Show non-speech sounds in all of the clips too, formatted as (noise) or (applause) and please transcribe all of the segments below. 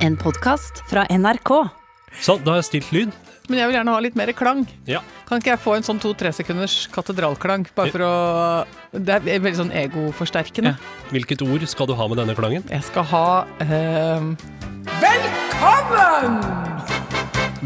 En podkast fra NRK. Sånn, da har jeg stilt lyd. Men jeg vil gjerne ha litt mer klang. Ja. Kan ikke jeg få en sånn to-tre sekunders katedralklang? Bare for å Det er veldig sånn egoforsterkende. Hvilket ord skal du ha med denne klangen? Jeg skal ha uh... Velkommen!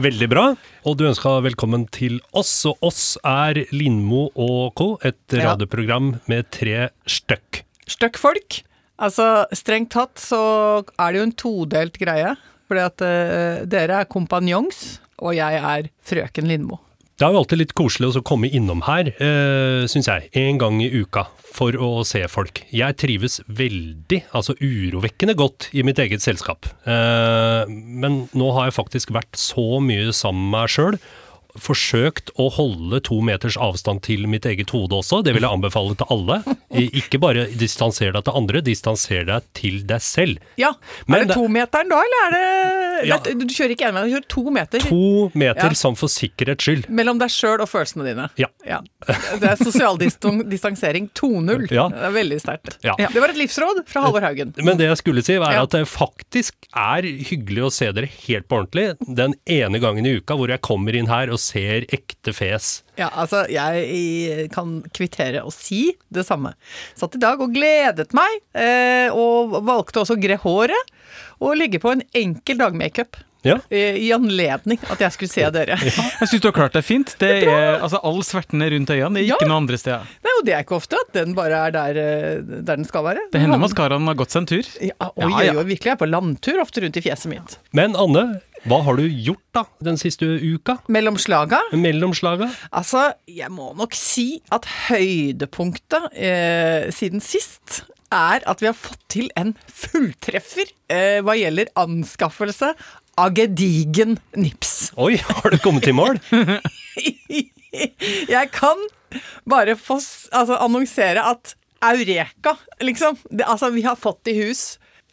Veldig bra. Og du ønska velkommen til oss, og oss er Lindmo og co., et Ja. radioprogram med tre støkk. Støkk folk. Altså, strengt tatt så er det jo en todelt greie. Fordi at uh, dere er kompanjongs, og jeg er frøken Lindmo. Det er jo alltid litt koselig å komme innom her, uh, syns jeg, en gang i uka for å se folk. Jeg trives veldig, altså urovekkende godt, i mitt eget selskap. Uh, men nå har jeg faktisk vært så mye sammen med meg sjøl. Forsøkt å holde to meters avstand til mitt eget hode også, det vil jeg anbefale til alle. Ikke bare distanser deg til andre, distanser deg til deg selv. Ja. Men er det tometeren da, eller er det Ja. Du kjører ikke én vei, du kjører to meter. To meter Ja. som for sikkerhets skyld. Mellom deg sjøl og følelsene dine. Ja. Det er sosial distan- distansering 2.0. Ja. Det er veldig sterkt. Ja. Det var et livsråd fra Halvor Haugen. Men det jeg skulle si, var at det faktisk er hyggelig å se dere helt på ordentlig den ene gangen i uka hvor jeg kommer inn her og ser ekte fjes. Ja, altså, jeg kan kvittere og si det samme. Satt i dag og gledet meg, eh, og valgte også å gre håret, og legge på en enkel dagmakeup. Ja. eh, I anledning at jeg skulle se dere. Jeg syns du har klart deg fint. Det er, altså, All svertene rundt øynene det er ikke Ja. noe andre steder. Det er jo det er ikke ofte, at den bare er der, eh, der den skal være. Det hender maskaraen har gått seg en tur. Ja, og Ja, oi, ja. oi, virkelig. Jeg er på landtur ofte rundt i fjeset mitt. Men Anne, hva har du gjort da den siste uka? Mellom slaga Mellom slaga? Altså, jeg må nok si at høydepunktet eh, siden sist er at vi har fått til en fulltreffer eh, hva gjelder anskaffelse av gedigen nips. Oi, har du kommet i mål? (laughs) jeg kan bare få altså, annonsere at Eureka, liksom. Det, altså, vi har fått i hus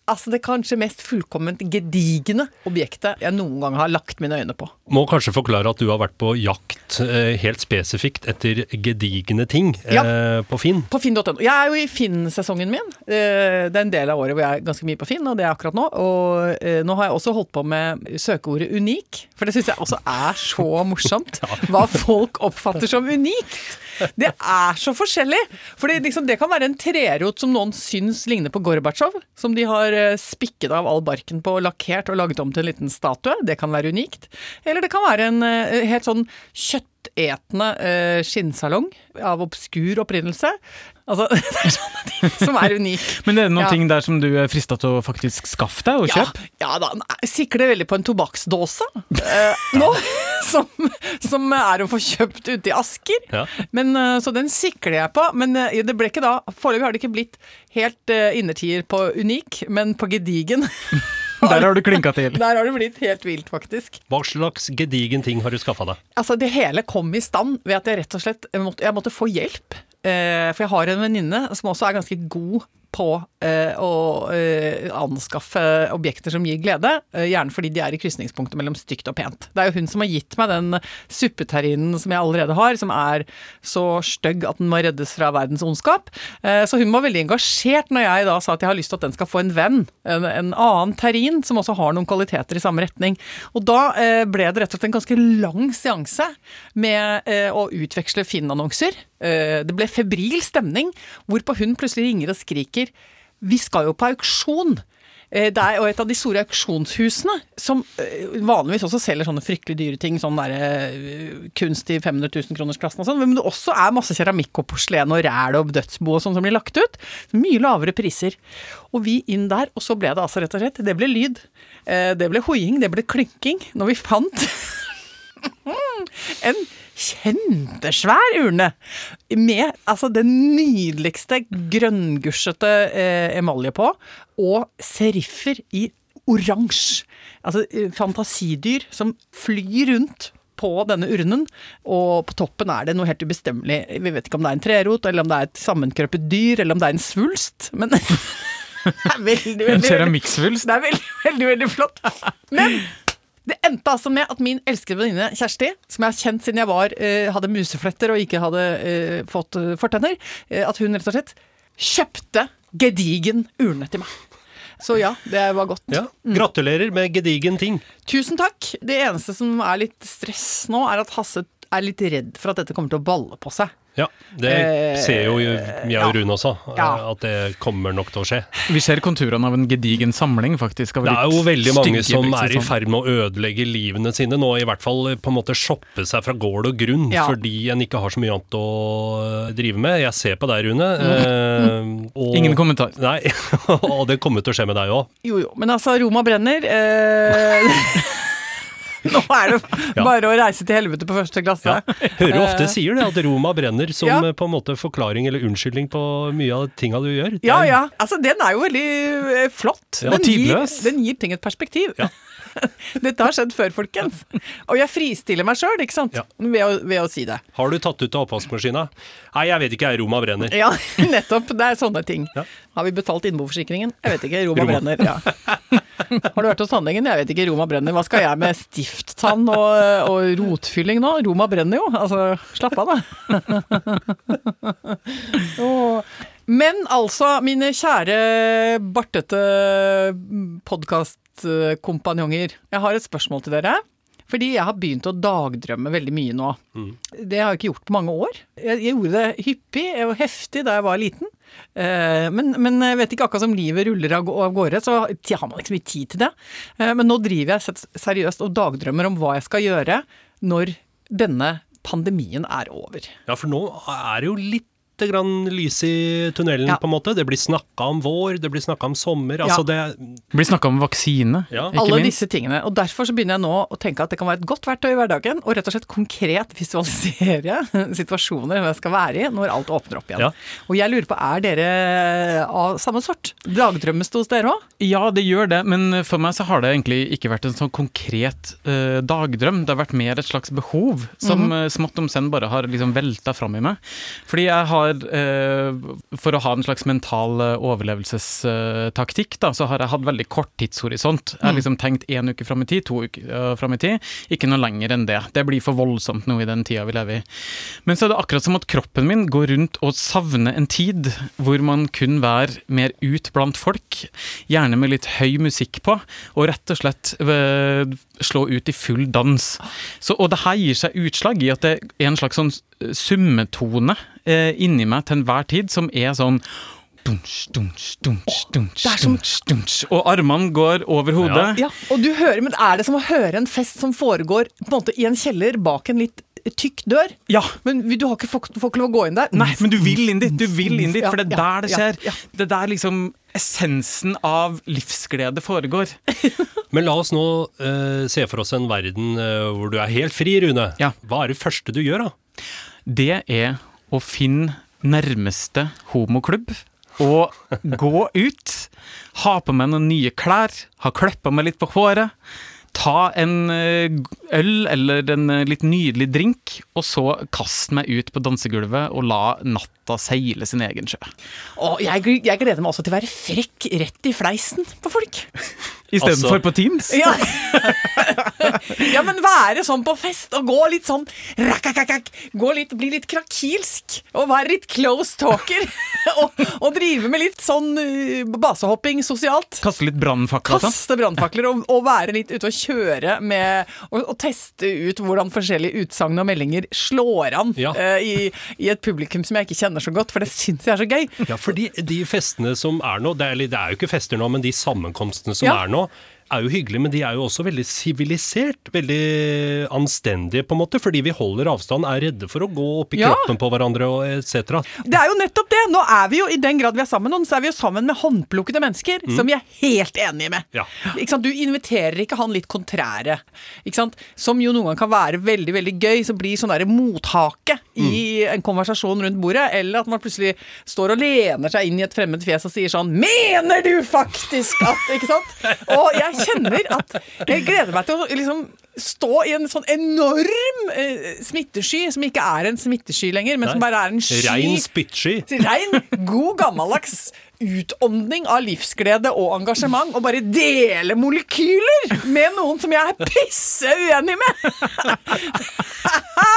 altså, det kanskje mest fullkomment gedigne objektet jeg noen gang har lagt mine øyne på. Må kanskje forklare at du har vært på jakt eh, helt spesifikt etter gedigne ting eh, på Finn. På finn.no. Jeg er jo i Finn-sesongen min. Eh, Det er en del av året hvor jeg er ganske mye på Finn, og det er akkurat nå. Og nå har jeg også holdt på med søkeordet unik, for det syns jeg også er så morsomt. (laughs) Hva folk oppfatter som unikt. Det er så forskjellig. Fordi liksom, det kan være en trerot som noen syns ligner på Gorbatsjov, som de har eh, spikket av all barken på, lakkert og laget om til en liten statue. Det kan være unikt. Eller det kan være en eh, helt sånn kjøttetende eh, skinnsalong av obskur opprinnelse. Altså, (laughs) det er sånne ting som er unike. (laughs) Men er det noen Ja. ting der som du er frista til å faktisk skaffe deg og kjøpe? ja da, jeg sikler veldig på en tobakksdåse eh, (laughs) nå, som, som er å få kjøpt ute i Asker. Ja. Men, eh, så den sikler jeg på. Men eh, det ble ikke da Foreløpig har det ikke blitt helt eh, innertier på unik, men på gedigen. (laughs) Der har du klinka til. Der har det blitt helt vilt, faktisk. Hva slags gedigen ting har du skaffa deg? Altså, det hele kom i stand ved at jeg rett og slett jeg måtte, jeg måtte få hjelp. Eh, for jeg har en venninne som også er ganske god på eh, å eh, anskaffe objekter som gir glede. Eh, gjerne fordi de er i krysningspunktet mellom stygt og pent. Det er jo hun som har gitt meg den suppeterrinen som jeg allerede har, som er så stygg at den må reddes fra verdens ondskap. Eh, så hun var veldig engasjert når jeg da sa at jeg har lyst til at den skal få en venn. En, en annen terrin som også har noen kvaliteter i samme retning. Og da eh, ble det rett og slett en ganske lang seanse med å utveksle Finn-annonser. Eh, det ble febril stemning, hvorpå hun plutselig ringer og skriker Vi skal jo på auksjon! Eh, Det er jo et av de store auksjonshusene som eh, vanligvis også selger sånne fryktelig dyre ting, sånn der eh, kunst i 500 000 kroners klassen og sånn, men det også er masse keramikk og porselen og ræl og dødsbo og sånn som blir lagt ut. Mye lavere priser. Og vi inn der, og så ble det altså rett og slett Det ble lyd. Det ble hoiing, det ble klynking. Når vi fant (laughs) en kjempesvær urne med altså den nydeligste grønngusjete eh, emalje på, og seriffer i oransje. Altså eh, fantasidyr som flyr rundt på denne urnen, og på toppen er det noe helt ubestemmelig. Vi vet ikke om det er en trerot, eller om det er et sammenkrøpet dyr, eller om det er en svulst, men (laughs) det er veldig, veldig, En keramikksvulst. det er veldig, veldig, veldig flott. Men det endte altså med at min elskede venninne Kjersti, som jeg har kjent siden jeg var, eh, hadde musefletter og ikke hadde eh, fått eh, fortenner, eh, at hun rett og slett kjøpte gedigen urne til meg. Så ja, det var godt. Ja. Gratulerer med gedigen ting. Tusen takk. Det eneste som er litt stress nå, er at Hasse er litt redd for at dette kommer til å balle på seg. Ja, det Eh, ser jo jeg og Rune også, Ja. at det kommer nok til å skje. Vi ser konturene av en gedigen samling, faktisk. av Det er jo veldig mange som blikk, er i ferd med å ødelegge livene sine nå, i hvert fall på en måte shoppe seg fra gård og grunn, Ja. fordi en ikke har så mye annet å drive med. Jeg ser på deg, Rune. eh, og, Ingen kommentar. Nei, (laughs) og det kommer til å skje med deg òg. Jo jo, men altså, Roma brenner. Eh, (laughs) (laughs) nå er det Ja. bare å reise til helvete på første klasse. Ja. Hører ofte sier det, at Roma brenner som Ja. eh, på en måte forklaring eller unnskyldning på mye av tinga du gjør. Ja ja. Altså, den er jo veldig eh, flott. Ja, den, gir, den gir ting et perspektiv. (laughs) (laughs) Dette har skjedd før, folkens. Og jeg fristiller meg sjøl, ikke sant? Ja. Ved, å, ved å si det. Har du tatt ut av oppvaskmaskina? Nei, jeg vet ikke, jeg, Roma brenner. Ja, (laughs) nettopp. Det er sånne ting. Ja. Har vi betalt innboforsikringen? Jeg vet ikke. Roma, Roma. brenner. Ja. (laughs) Har du vært hos tannlegen? Jeg vet ikke. Roma brenner. Hva skal jeg med stifttann og, og rotfylling nå? Roma brenner jo. Altså, slapp av, da. Men altså, mine kjære bartete podkastkompanjonger. Jeg har et spørsmål til dere. Fordi jeg har begynt å dagdrømme veldig mye nå. Det har jeg ikke gjort på mange år. Jeg, gjorde det hyppig og heftig da jeg var liten. Eh, men, men jeg vet ikke, akkurat som livet ruller av, av gårde, så har man ikke så mye tid til det. Eh, men nå driver jeg seriøst og dagdrømmer om hva jeg skal gjøre når denne pandemien er over. Ja, for nå er det jo litt grann lys i tunnelen, Ja. på en måte. Det blir snakka om vår, det blir snakka om sommer. Altså, det Det blir snakka om vaksine, Ja. ikke Alle minst. disse tingene. Og derfor så begynner jeg nå å tenke at det kan være et godt verktøy i hverdagen, og rett og slett konkret visualisere (laughs) situasjoner jeg skal være i når alt åpner opp igjen. Ja. Og jeg lurer på, er dere av samme sort? Dagdrømmes det hos dere òg? Ja, det gjør det, men for meg så har det egentlig ikke vært en sånn konkret uh, dagdrøm. Det har vært mer et slags behov som mm -hmm. smått om senn bare har liksom velta fram i meg. Fordi jeg har, eh, for å ha en slags mental eh, overlevelsestaktikk, da, så har jeg hatt veldig kort tidshorisont. Jeg har liksom tenkt én uke fram i tid, to uker uh, fram i tid. Ikke noe lenger enn det. Det blir for voldsomt nå i den tida vi lever i. Men så er det akkurat som at kroppen min går rundt og savner en tid hvor man kun være mer ut blant folk, gjerne med litt høy musikk på, og rett og slett eh, slå ut i full dans. Så, og det her gir seg utslag i at det er en slags sånn summetone eh, inni meg til enhver tid, som er sånn Dunsj, dunsj, dunsj, dunsj, det er som- dunsj, dunsj. Og armene går over hodet. Ja, og du hører, men er det som å høre en fest som foregår på en måte i en kjeller bak en litt tykk dør? Ja. Men du har ikke fått får ikke lov å gå inn der? Nei, men du vil inn dit, du vil inn dit, for det er ja, der det ja, skjer. ja. Det er der liksom essensen av livsglede foregår. (laughs) Men la oss nå eh, se for oss en verden eh, hvor du er helt fri, Rune. Ja. Hva er det første du gjør, da? Det er å finne nærmeste homoklubb og gå ut. Ha på meg noen nye klær, ha klippa meg litt på håret. Ta en eh, øl eller en eh, litt nydelig drink, og så kast meg ut på dansegulvet og la natta seile sin egen sjø. Å, jeg, jeg gleder meg også til å være frekk rett i fleisen på folk. Istedenfor Altså- på Teams. Ja. (laughs) ja, men være sånn på fest og gå litt sånn rakakakak, Gå litt, Bli litt krakilsk og være litt close talker. (laughs) og, og drive med litt sånn uh, basehopping sosialt. Kaste litt brannfakler. Kaste brannfakler og, og være litt ute og kjøre med og, og teste ut hvordan forskjellige utsagn og meldinger slår an Ja. uh, i, i et publikum som jeg ikke kjenner så godt, for det syns jeg er så gøy. Ja, fordi de festene som er nå, det er, det er jo ikke fester nå, men de sammenkomstene som Ja. er nå, er jo hyggelige, men de er jo også veldig sivilisert. Veldig anstendige, på en måte, fordi vi holder avstand, er redde for å gå opp i Ja. kroppen på hverandre og etc. Det er jo nettopp det! Nå er vi jo, i den grad vi er sammen med noen, så er vi jo sammen med håndplukkede mennesker som vi er helt enige med. Ja. Ikke sant? Du inviterer ikke han litt kontrære, ikke sant? som jo noen gang kan være veldig veldig gøy, som blir sånn derre mothake i en konversasjon rundt bordet, eller at man plutselig står og lener seg inn i et fremmed fjes og sier sånn 'Mener du faktisk at?' Ikke sant? (laughs) Og jeg kjenner at jeg gleder meg til å liksom stå i en sånn enorm eh, smittesky, som ikke er en smittesky lenger, men som bare er en sky Rein spyttsky. Rein, god, gammeldags utånding av livsglede og engasjement, og bare dele molekyler med noen som jeg er pisse uenig med! (laughs)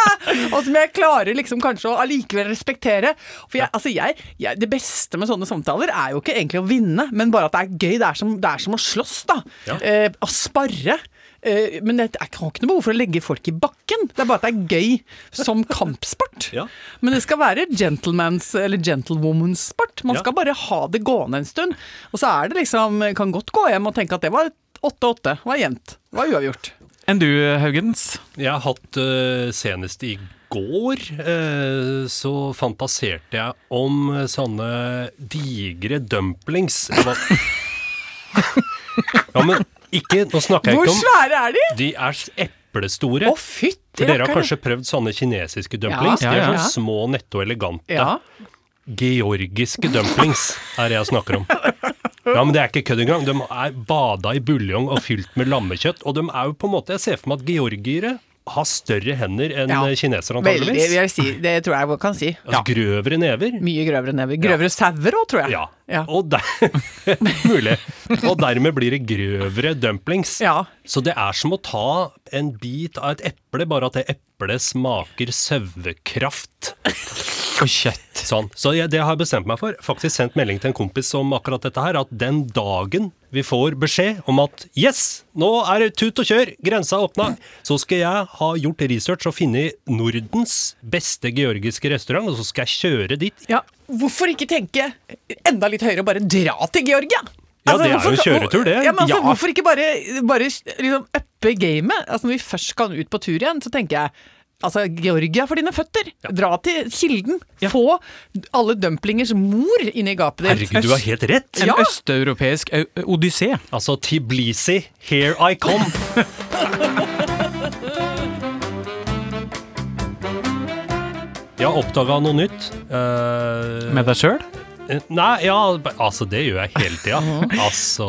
og som jeg klarer liksom kanskje å allikevel respektere. For jeg, altså jeg, jeg, det beste med sånne samtaler er jo ikke egentlig å vinne, men bare at det er gøy. Det er som, det er som å slåss, da. Ja. Eh, å sparre. Eh, men jeg, har ikke noe behov for å legge folk i bakken. Det er bare at det er gøy som (laughs) kampsport. Ja. Men det skal være gentleman's eller gentlewoman's sport. Man Ja. skal bare ha det gående en stund. Og så er det liksom Kan godt gå hjem og tenke at det var 8-8. Det var jevnt. Det var uavgjort. Enn du, Haugens? Jeg har hatt uh, senest i går, eh, så fantaserte jeg om eh, sånne digre dumplings. Ja, men ikke Nå snakker jeg Hvor ikke om svære er de? De er eplestore. Å, fytti For dere har kanskje prøvd sånne kinesiske dumplings? Ja, De er ja, sånn små, nette og elegante. Ja. Georgiske dumplings er det jeg snakker om. Ja, men det er ikke kødd engang. De er bada i buljong og fylt med lammekjøtt. Og de er jo på en måte Jeg ser for meg at georgiere har større hender enn Ja. kinesere, Veldig, vil jeg si. Det tror jeg jeg kan si. Ja. Grøvere never. Mye grøvere never. Grøvere sauer òg, tror jeg. Ja. Ja. Og, der, (laughs) mulig. og dermed blir det grøvere dumplings. Ja. Så det er som å ta en bit av et eple, bare at det eplet smaker sauekraft. Og kjøtt. Sånn. Så jeg, det har jeg bestemt meg for. Faktisk sendt melding til en kompis om akkurat dette her, at den dagen vi får beskjed om at yes, nå er det tut og kjør, grensa er åpna, så skal jeg ha gjort research og funnet Nordens beste georgiske restaurant, og så skal jeg kjøre dit. ja. Hvorfor ikke tenke enda litt høyere og bare dra til Georgia? Ja, det er hvorfor- jo kjøretur, det. Ja, men altså, Ja. Hvorfor ikke bare, bare liksom uppe gamet? Altså, når vi først skal ut på tur igjen, så tenker jeg Altså, Georgia for dine føtter. Dra til kilden. Få alle dumplingers mor inn i gapet ditt. Herregud, du har helt rett! En Ja. østeuropeisk odyssé. Altså Tiblisi, here I come. (laughs) Har oppdaga noe nytt. Uh, Med deg sjøl? Nei, ja, altså det gjør jeg hele tida. (laughs) altså,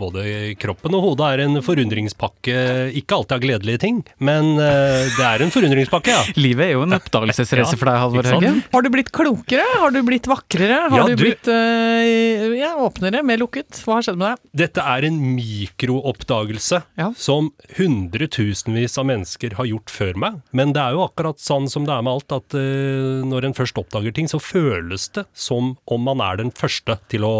både kroppen og hodet er en forundringspakke. Ikke alltid av gledelige ting, men eh, det er en forundringspakke, ja. (laughs) Livet er jo en oppdagelsesreise (laughs) for deg, Halvor? Haugen. Har du blitt klokere? Har du blitt vakrere? Har Ja, du, du- blitt eh, ja, åpnere? Mer lukket? Hva har skjedd med deg? Dette er en mikrooppdagelse Ja. som hundretusenvis av mennesker har gjort før meg. Men det er jo akkurat sånn som det er med alt, at eh, når en først oppdager ting, så føles det som om man er den første til å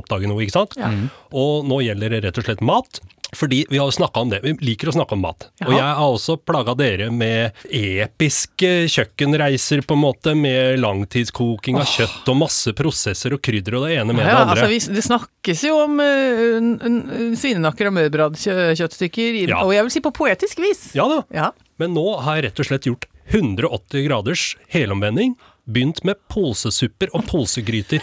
oppdage noe, ikke sant? Ja. Og nå gjelder det rett og slett mat. Fordi vi har jo snakka om det. Vi liker å snakke om mat. Og jeg har også plaga dere med episke kjøkkenreiser, på en måte, med langtidskoking av kjøtt og masse prosesser og krydder og det ene med Ja, det andre. altså, vi, det snakkes jo om uh, n- svinenakker og mørbradkjøttstykker, Ja. og jeg vil si på poetisk vis. Ja da. Ja. Men nå har jeg rett og slett gjort 180 graders helomvending. Begynt med polsesupper og polsegryter.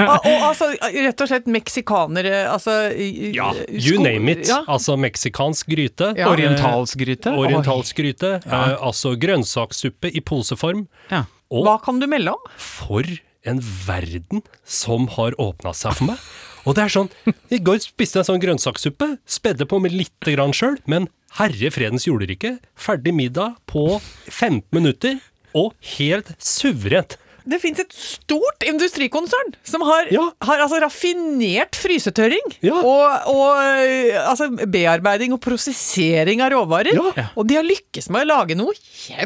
Og, (laughs) og altså, rett og slett meksikanere, altså Ja, you name it. Ja. Altså meksikansk gryte. Ja. Orientalsk gryte. orientalsk gryte. Eh, altså grønnsakssuppe i poseform. Ja. Og Hva kan du melde om? for en verden som har åpna seg for meg. Og det er sånn I går spiste jeg en sånn grønnsakssuppe. Spedde på med lite grann sjøl, men herre fredens jorderike. Ferdig middag på 15 minutter, og helt suverent. Det fins et stort industrikonsern som har, Ja. har altså raffinert frysetørring Ja. og, og øh, altså bearbeiding og prosessering av råvarer. Ja. Og de har lykkes med å lage noe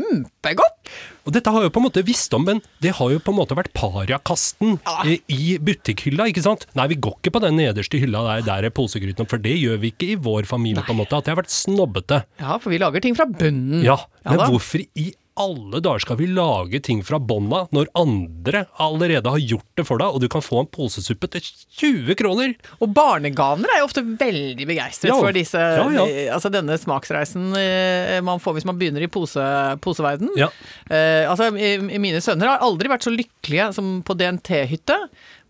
kjempegodt! Og dette har jo på en måte visst om, men det har jo på en måte vært pariakasten Ja. eh, i butikkhylla, ikke sant? Nei, vi går ikke på den nederste hylla der, der er posegrytene, for det gjør vi ikke i vår familie, på en måte. At det har vært snobbete. Ja, for vi lager ting fra bunnen. Ja, men ja, hvorfor i alle dager skal vi lage ting fra bånda når andre allerede har gjort det for deg, og du kan få en posesuppe til 20 kroner? Og barneganer er jo ofte veldig begeistret Ja. for disse, Ja, ja. altså denne smaksreisen eh, man får hvis man begynner i pose, poseverden. Ja. Eh, altså, mine sønner har aldri vært så lykkelige som på DNT-hytte.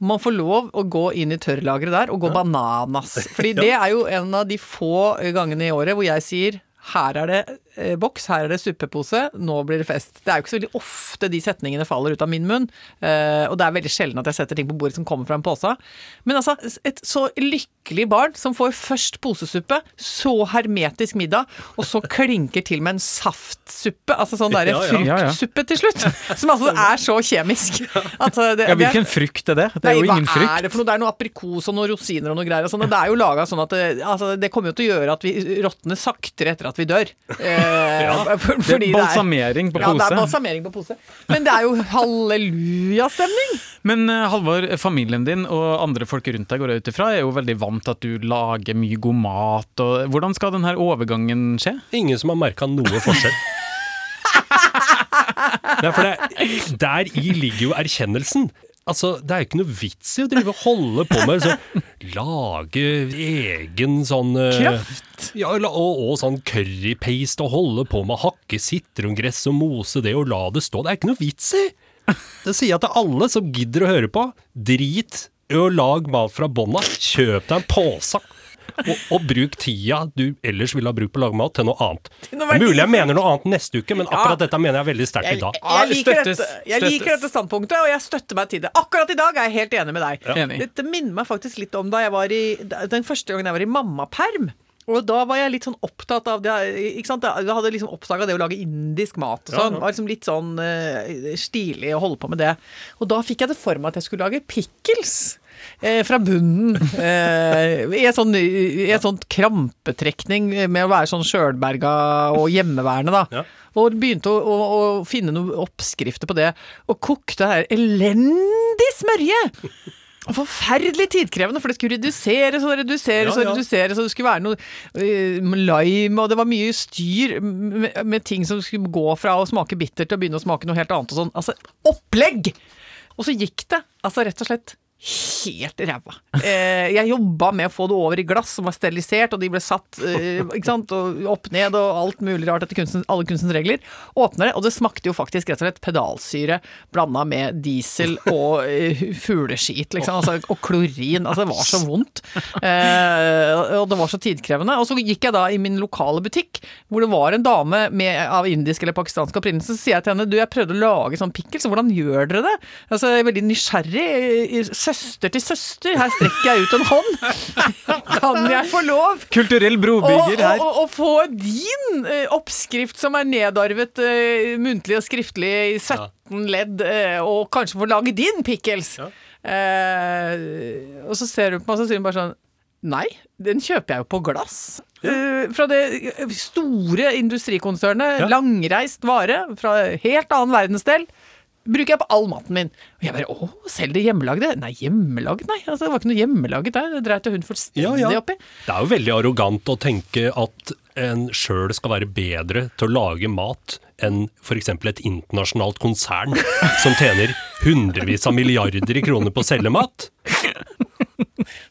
Man får lov å gå inn i tørrlageret der og gå bananas. Fordi (laughs) det er jo en av de få gangene i året hvor jeg sier her er det boks, her er det suppepose, nå blir det fest. Det er jo ikke så veldig ofte de setningene faller ut av min munn, eh, og det er veldig sjelden at jeg setter ting på bordet som kommer fra en pose. Men altså, et så lykkelig barn som får først posesuppe, så hermetisk middag, og så klinker til med en saftsuppe, altså sånn derre Ja, ja. Fruktsuppe til slutt, som altså er så kjemisk. At, eh, det, Ja, hvilken frukt er det? Det er jo Nei, ingen hva frukt. er det for noe? Det er noe aprikos og noen rosiner og noe greier. Og sånt, og Det er jo laga sånn at det, altså, det kommer jo til å gjøre at vi råtner saktere etter at vi dør. Eh, (laughs) for, Det er balsamering på pose. Ja, det er balsamering på pose. Men det er jo hallelujastemning. (laughs) Men eh, Halvor, familien din og andre folk rundt deg går jeg ut ifra, er jo veldig vant til at du lager mye god mat. Og hvordan skal denne overgangen skje? Ingen som har merka noe forskjell. (laughs) Nei, for det, der i ligger jo erkjennelsen. Altså, Det er jo ikke noe vits i å drive og holde på med å Lage egen sånn eh, Kraft. Ja, og, og sånn currypaste og holde på med å hakke sitrongress og mose det og la det stå. Det er ikke noe vits i! Det sier jeg til alle som gidder å høre på. Drit i å lage mat fra bånda. Kjøp deg en pose. Og, og bruk tida du ellers ville ha brukt på å lage mat, til noe annet. noe Mulig jeg mener noe annet neste uke, men akkurat Ja. dette mener jeg veldig sterkt i dag. jeg, liker dette, jeg liker dette standpunktet, og jeg støtter meg til det. Akkurat i dag er jeg helt enig med deg. Enig. Dette minner meg faktisk litt om da jeg var i den første gangen jeg var i mammaperm. Og da var jeg litt sånn opptatt av det ikke sant? Jeg hadde liksom oppdaga det å lage indisk mat og sånn. Det var liksom litt sånn uh, stilig å holde på med det. Og da fikk jeg det for meg at jeg skulle lage pickles. Eh, fra bunnen. Eh, I en sånn, sånn krampetrekning med å være sånn sjølberga og hjemmeværende, da. Ja. Og begynte å, å, å finne noen oppskrifter på det. Og kokte her elendig smørje! Forferdelig tidkrevende, for det skulle reduseres og reduseres Ja, ja. og reduseres, og det skulle være noe eh, lime, og det var mye styr med, med ting som skulle gå fra å smake bittert til å begynne å smake noe helt annet og sånn. Altså, opplegg! Og så gikk det altså rett og slett helt ræva. Eh, jeg jobba med å få det over i glass som var sterilisert, og de ble satt eh, ikke sant, og opp ned og alt mulig rart etter kunstens, alle kunstens regler. Åpner det, og det smakte jo faktisk rett og slett pedalsyre blanda med diesel og eh, fugleskit, liksom. Altså, og klorin. Altså, det var så vondt. Og det var så tidkrevende. Og så gikk jeg da i min lokale butikk, hvor det var en dame med, av indisk eller pakistansk opprinnelse, så sier jeg til henne du, jeg prøvde å lage sånn pickles, så hvordan gjør dere det? Altså, jeg er veldig nysgjerrig. Søster til søster, her strekker jeg ut en hånd. Kan jeg få lov? Kulturell brobygger her. og få din eh, oppskrift som er nedarvet uh, muntlig og skriftlig i 17 ledd, uh, og kanskje få lage din pickles. Ja. Uh, og så ser hun på meg og så sier hun bare sånn Nei, den kjøper jeg jo på glass. Uh, fra det store industrikonsernet. Ja. Langreist vare fra helt annen verdensdel. Bruker jeg på all maten min. Og jeg bare Å, selv det hjemmelagde? Nei, hjemmelaget, nei. Altså, det var ikke noe hjemmelaget der. Det dreit jo hun fullstendig Ja, ja. oppi. Det er jo veldig arrogant å tenke at en sjøl skal være bedre til å lage mat enn f.eks. et internasjonalt konsern (laughs) som tjener hundrevis av milliarder i kroner på å selge mat.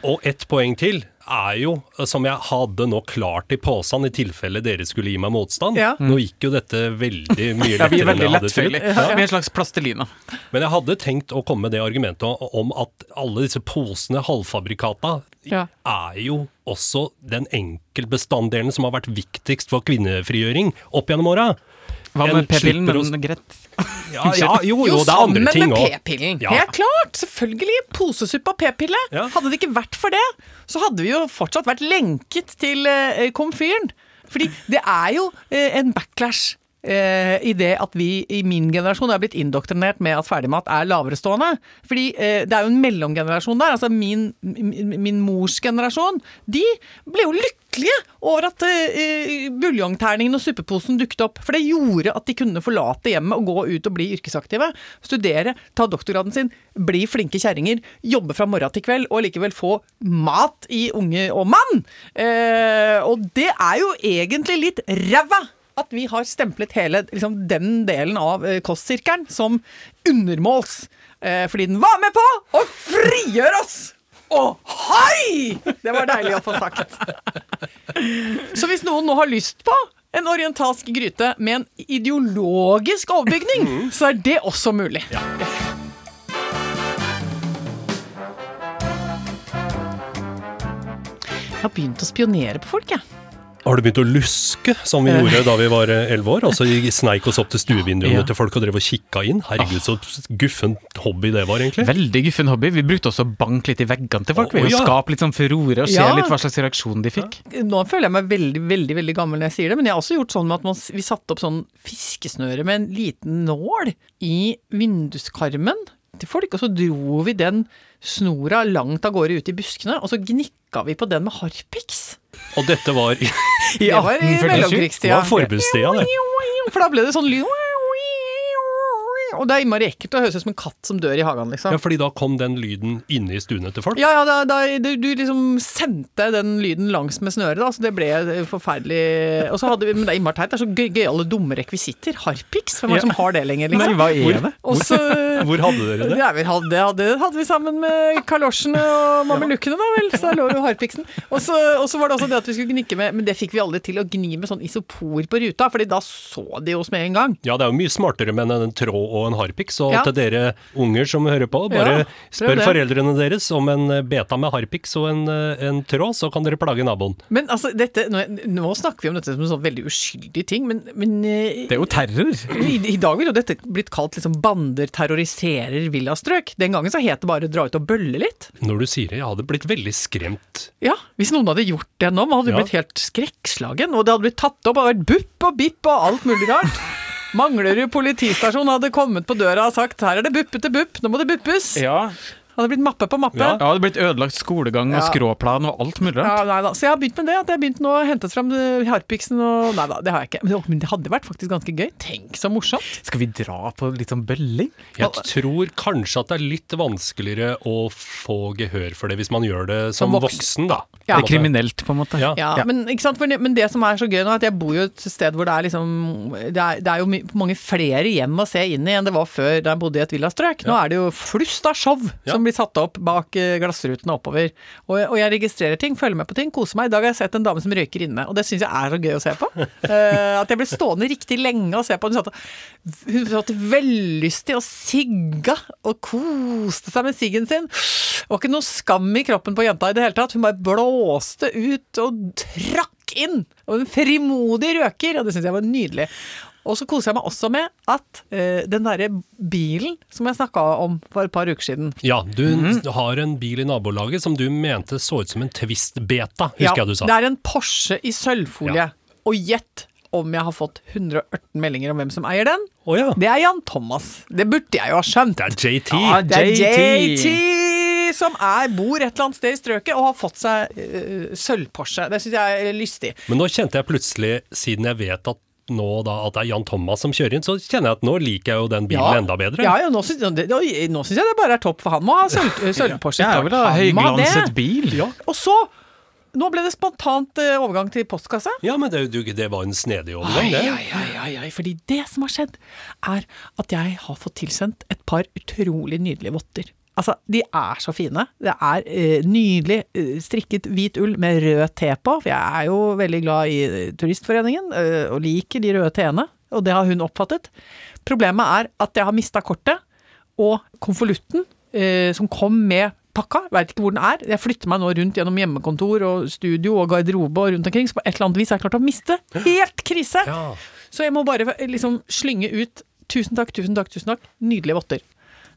Og ett poeng til er jo, som jeg hadde nå klart i posen i tilfelle dere skulle gi meg motstand. Ja. Nå gikk jo dette veldig (laughs) mye Ja, vi lettere er veldig jeg Ja, ja. Med en slags plastelina. Men jeg hadde tenkt å komme med det argumentet om at alle disse posene, halvfabrikata, Ja. er jo også den enkeltbestanddelen som har vært viktigst for kvinnefrigjøring opp gjennom åra. Hva med p-pillen? Men greit. (laughs) Ja, ja, jo, jo, Jo, det er andre sammen med p-pillen. Ja. Helt klart! Selvfølgelig. Posesuppe og p-pille. Ja. Hadde det ikke vært for det, så hadde vi jo fortsatt vært lenket til uh, komfyren. Fordi det er jo uh, en backlash eh, i det at vi i min generasjon er blitt indoktrinert med at ferdigmat er laverestående. Fordi eh, det er jo en mellomgenerasjon der. Altså min, min, min mors generasjon. De ble jo lykkelige over at uh, buljongterningen og suppeposen dukket opp. For det gjorde at de kunne forlate hjemmet og gå ut og bli yrkesaktive. Studere, ta doktorgraden sin, bli flinke kjerringer, jobbe fra morgen til kveld og likevel få mat i unge og mann. Uh, og det er jo egentlig litt ræva at vi har stemplet hele liksom, den delen av eh, kostsirkelen som undermåls. Eh, fordi den var med på å frigjøre oss! Å, hei! Det var deilig å få sagt. Så hvis noen nå har lyst på en orientalsk gryte med en ideologisk overbygning, så er det også mulig. Jeg har begynt å spionere på folk, jeg. Har du begynt å luske, som vi gjorde da vi var eh, elleve år? Altså sneik oss opp til stuevinduene Ja. til folk og drev og kikka inn. Herregud, så guffen hobby det var, egentlig. Veldig guffen hobby. Vi brukte også å banke litt i veggene til folk. Oh, vi ja. skape litt sånn furore og se Ja. litt hva slags reaksjon de fikk. Nå føler jeg meg veldig veldig, veldig gammel når jeg sier det, men jeg har også gjort sånn med at man, vi satte opp sånn fiskesnøre med en liten nål i vinduskarmen til folk, og så dro vi den snora langt av gårde ut i buskene, og så gnikka vi på den med harpiks. Og dette var i 1847. (laughs) Det var i mellomkrigstida. Det var forbudstida, det. For da ble det sånn Og det er innmari ekkelt å høres ut som en katt som dør i hagen, liksom. Ja, fordi da kom den lyden inne i stuene til folk. Ja, ja, da, da, du, du liksom sendte den lyden langs med snøret, da, så det ble forferdelig Og så hadde vi, Men det er innmari teit, det er så gøy- gøyale dumme rekvisitter. Harpiks, hvem er det som har det lenger, Nei, liksom? hva er det? Og så (laughs) Hvor hadde dere det? ja, vi hadde, det hadde, hadde vi sammen med kalosjene og mamelukkene, da vel. Så da lå jo harpiksen. Og så, og så var det også det at vi skulle gnikke med Men det fikk vi aldri til å gni med sånn isopor på ruta, Fordi da så de oss med en gang. Ja, det er jo mye smartere med en tråd og en harpiks, og Ja. til dere unger som hører på, bare Ja, spør det. foreldrene deres om en beta med harpiks og en, eh, en tråd, så kan dere plage naboen. Men altså, dette, nå, nå snakker vi om dette som en sånn veldig uskyldig ting, men, men eh, Det er jo terror. I, I dag ville jo dette blitt kalt liksom bander terroriserer villastrøk. Den gangen så het det bare dra ut og bølle litt. Når du sier det, jeg hadde blitt veldig skremt. Ja, Hvis noen hadde gjort det nå, man hadde Ja. blitt helt skrekkslagen. Og det hadde blitt tatt opp og vært bupp og bipp og alt mulig rart. (laughs) Manglerud politistasjon hadde kommet på døra og sagt 'her er det buppete bupp, nå må det buppes'. Ja. Hadde blitt mappe på mappe. Ja. Det hadde blitt ødelagt skolegang og Ja. skråplan og alt mulig rart. Ja, nei da. Så jeg har begynt med det. At jeg har begynt nå å hente frem harpiksen og Nei da, det har jeg ikke. Men det, hadde vært faktisk ganske gøy. Tenk så morsomt. Skal vi dra på litt sånn bølling? Jeg tror kanskje at det er litt vanskeligere å få gehør for det hvis man gjør det som, Som voksen, voksen. da. Ja. Det er kriminelt, på en måte. Ja. Ja, Ja. Men, ikke sant? Det- men det som er så gøy nå, er at jeg bor jo et sted hvor det er liksom Det er, det er jo mange flere hjem å se inn i enn det var før da jeg bodde i et villastrøk. Nå er det jo flust av show Ja. som blir satt opp bak eh, glassrutene oppover. Og, og jeg registrerer ting, følger med på ting, koser meg. I dag har jeg sett en dame som røyker inne, og det syns jeg er så gøy å se på. Uh, (laughs) at jeg ble stående riktig lenge og se på. Hun satt, hun satt vellystig og sigga og koste seg med siggen sin. Det var ikke noe skam i kroppen på jenta i det hele tatt. Hun bare blåste ut og trakk inn. Og en frimodig røker, og det syns jeg var nydelig. Og så koser jeg meg også med at uh, den derre bilen som jeg snakka om for et par uker siden Ja, du har en bil i nabolaget som du mente så ut som en Twist-beta, husker jeg du sa. Det er en Porsche i sølvfolie. Ja. Og gjett om jeg har fått 118 meldinger om hvem som eier den. Oh, ja. Det er Jan Thomas. Det burde jeg jo ha skjønt. Det er JT. Ja, Det er JT. JT som er, bor et eller annet sted i strøket og har fått seg uh, sølv-Porsche. Det syns jeg er lystig. Men nå kjente jeg plutselig, siden jeg vet at nå da at det er Jan Thomas som kjører inn, så kjenner jeg at nå liker jeg jo den bilen enda bedre. Ja, ja, nå syns jeg, det bare er topp, for han må ha sølv- sølv-Porsche. Jeg vil ha høyglanset bil. Ja. Og så Nå ble det spontant eh, overgang til postkassa. Ja, men det, du, det var en snedig overgang, det. Ai, ai, ai, ai, fordi det som har skjedd, er at jeg har fått tilsendt et par utrolig nydelige votter. Altså, de er så fine. Det er eh, nydelig eh, strikket hvit ull med rød te på, for jeg er jo veldig glad i eh, Turistforeningen eh, og liker de røde teene, og det har hun oppfattet. Problemet er at jeg har mista kortet, og konvolutten eh, som kom med pakka, veit ikke hvor den er. Jeg flytter meg nå rundt gjennom hjemmekontor og studio og garderobe og rundt omkring, så på et eller annet vis har jeg klart å miste. Helt krise! Ja. Så jeg må bare liksom slynge ut tusen takk, tusen takk, tusen takk. Nydelige votter.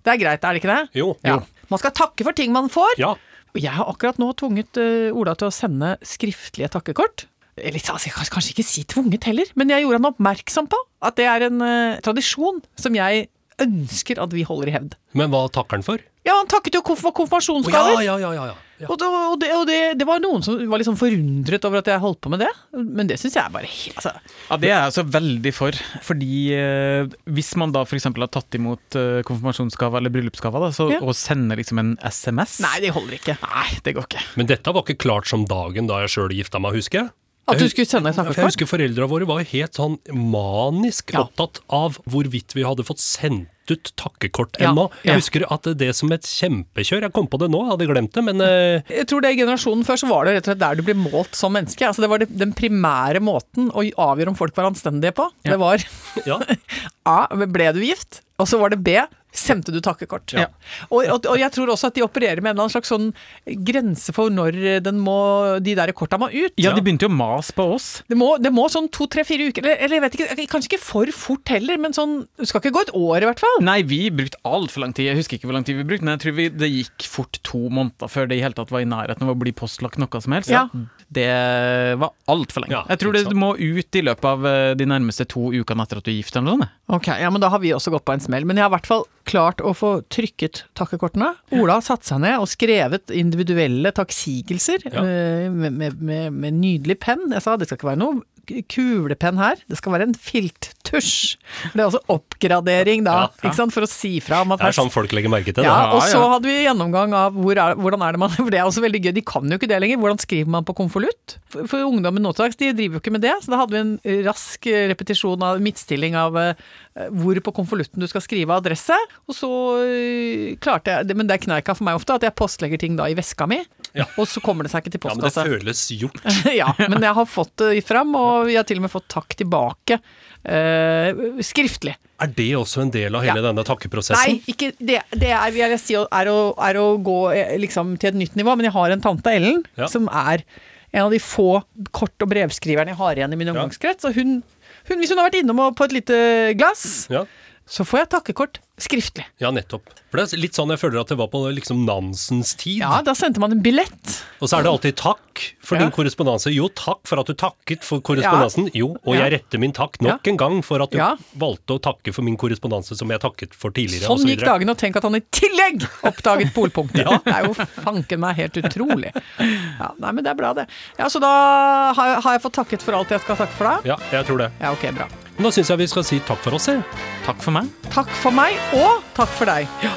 Det er greit, er det ikke det? Jo. Ja. Man skal takke for ting man får. Ja. Jeg har akkurat nå tvunget uh, Ola til å sende skriftlige takkekort. Eller altså, jeg kan kanskje ikke si tvunget heller, men jeg gjorde han oppmerksom på at det er en uh, tradisjon som jeg ønsker at vi holder i hevd. Men hva takker han for? Ja, han takket jo for konfirmasjonsgaver. ja, ja, ja, ja. ja. Og, det, og, det, og det, det var noen som var sånn forundret over at jeg holdt på med det, men det syns jeg er bare helt altså, Ja, Det er jeg altså veldig for. Fordi eh, hvis man da f.eks. har tatt imot eh, konfirmasjonsgave eller bryllupsgave, da, så, Ja. og sender liksom en SMS Nei, det holder ikke. Nei, det går ikke. Men dette var ikke klart som dagen da jeg sjøl gifta meg, husker jeg. At du skulle sende et For jeg husker foreldra våre var helt sånn manisk Ja. opptatt av hvorvidt vi hadde fått sendt ut takkekort Ja, ennå. ja. Jeg husker at det som et kjempekjør Jeg kom på det nå, jeg hadde glemt det, men uh... Jeg tror det i generasjonen før så var det rett og slett der du ble målt som menneske. Altså det var det, den primære måten å avgjøre om folk var anstendige på. Ja. Det var ja. (laughs) A. Ble du gift? Og så var det B. sendte du takkekort. Ja. Og, og, og jeg tror også at de opererer med en eller annen slags sånn grense for når den må, de der korta må ut. Ja, de begynte jo å mase på oss. Det må, det må sånn to, tre, fire uker, eller, eller jeg vet ikke, kanskje ikke for fort heller, men sånn Det skal ikke gå et år i hvert fall. Nei, vi brukte altfor lang tid. Jeg husker ikke hvor lang tid vi brukte, men jeg tror vi, det gikk fort to måneder før det i hele tatt var i nærheten av å bli postlagt noe som helst. Ja. Det var altfor lenge. Ja, jeg tror det du må ut i løpet av eh, de nærmeste to ukene etter at du er gift. eller noe sånt. Ok, ja, men da har vi også gått på en smell. Men jeg har i hvert fall klart å få trykket takkekortene. Ola har satt seg ned og skrevet individuelle takksigelser Ja. eh, med, med, med, med nydelig penn. Jeg sa det skal ikke være noe kulepenn her, det skal være en filttusj. Det er altså oppgradering da, Ja, ja. for å si fra om at Det er sånn folk legger merke til det. ja, og så hadde vi gjennomgang av hvor er, hvordan er det man (laughs) For det er også veldig gøy, de kan jo ikke det lenger. Hvordan skriver man på konvolutt? For, for ungdommen nå til dags, de driver jo ikke med det. Så da hadde vi en rask eh, repetisjon av midtstilling av eh, hvor på konvolutten du skal skrive adresse. Og så eh, klarte jeg det, Men det er kneika for meg ofte at jeg postlegger ting da i veska mi. Ja. Og så kommer det seg ikke til Ja, men det føles gjort. (laughs) ja, men jeg har fått det fram, og vi har til og med fått takk tilbake. Uh, skriftlig. Er det også en del av hele Ja. denne takkeprosessen? Nei, ikke det. Det er, vil jeg si, er, å, er å gå eh, liksom, til et nytt nivå. Men jeg har en tante, Ellen, Ja. som er en av de få kort- og brevskriverne jeg har igjen i min omgangskrets. Og hun, hun, hvis hun har vært innom på et lite glass, Ja, så får jeg takkekort skriftlig. ja, nettopp. For det er litt sånn jeg føler at det var på liksom Nansens tid. Ja, da sendte man en billett. Og så er det alltid takk for Ja. din korrespondanse. Jo, takk for at du takket for korrespondansen. Jo, og Ja. jeg retter min takk nok en gang for at du Ja. valgte å takke for min korrespondanse som jeg takket for tidligere. og Sånn så gikk dagen, og tenk at han i tillegg oppdaget polpunktet. (laughs) Det er jo fanken meg helt utrolig. Ja, nei, men det er bra, det. Ja, Så da har jeg, har jeg fått takket for alt jeg skal takke for deg? Ja, jeg tror det. Ja, ok, bra. Men da syns jeg vi skal si takk for oss, jeg. Takk for meg. Takk for meg, og takk for deg. Ja,